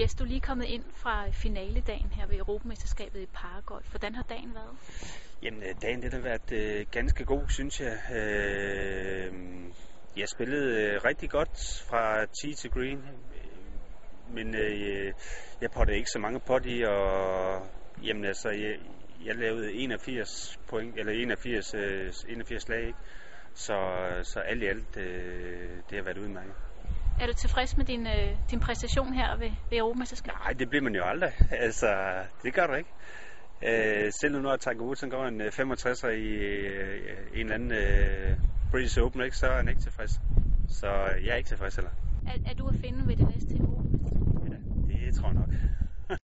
Jes, du er lige kommet ind fra finaledagen her ved Europamesterskabet i Paragolf. Hvordan har dagen været? Jamen, øh, dagen den har været øh, ganske god, synes jeg. Øh, jeg spillede øh, rigtig godt fra 10 til green, øh, men øh, jeg pottede ikke så mange pot i, og jamen, altså, jeg, jeg lavede 81 point, eller 81, øh, 81 slag, ikke? Så, så alt i alt, øh, det har været udmærket. Er du tilfreds med din, øh, din præstation her ved, ved Europamesterskabet? Nej, det bliver man jo aldrig. Altså, det gør du ikke. Øh, selv nu når Tiger Woods går en 65'er i øh, en eller anden øh, British Open, ikke, så er han ikke tilfreds. Så jeg er ikke tilfreds heller. Er, er du at finde ved det næste Europamesterskab? Ja, det tror jeg nok.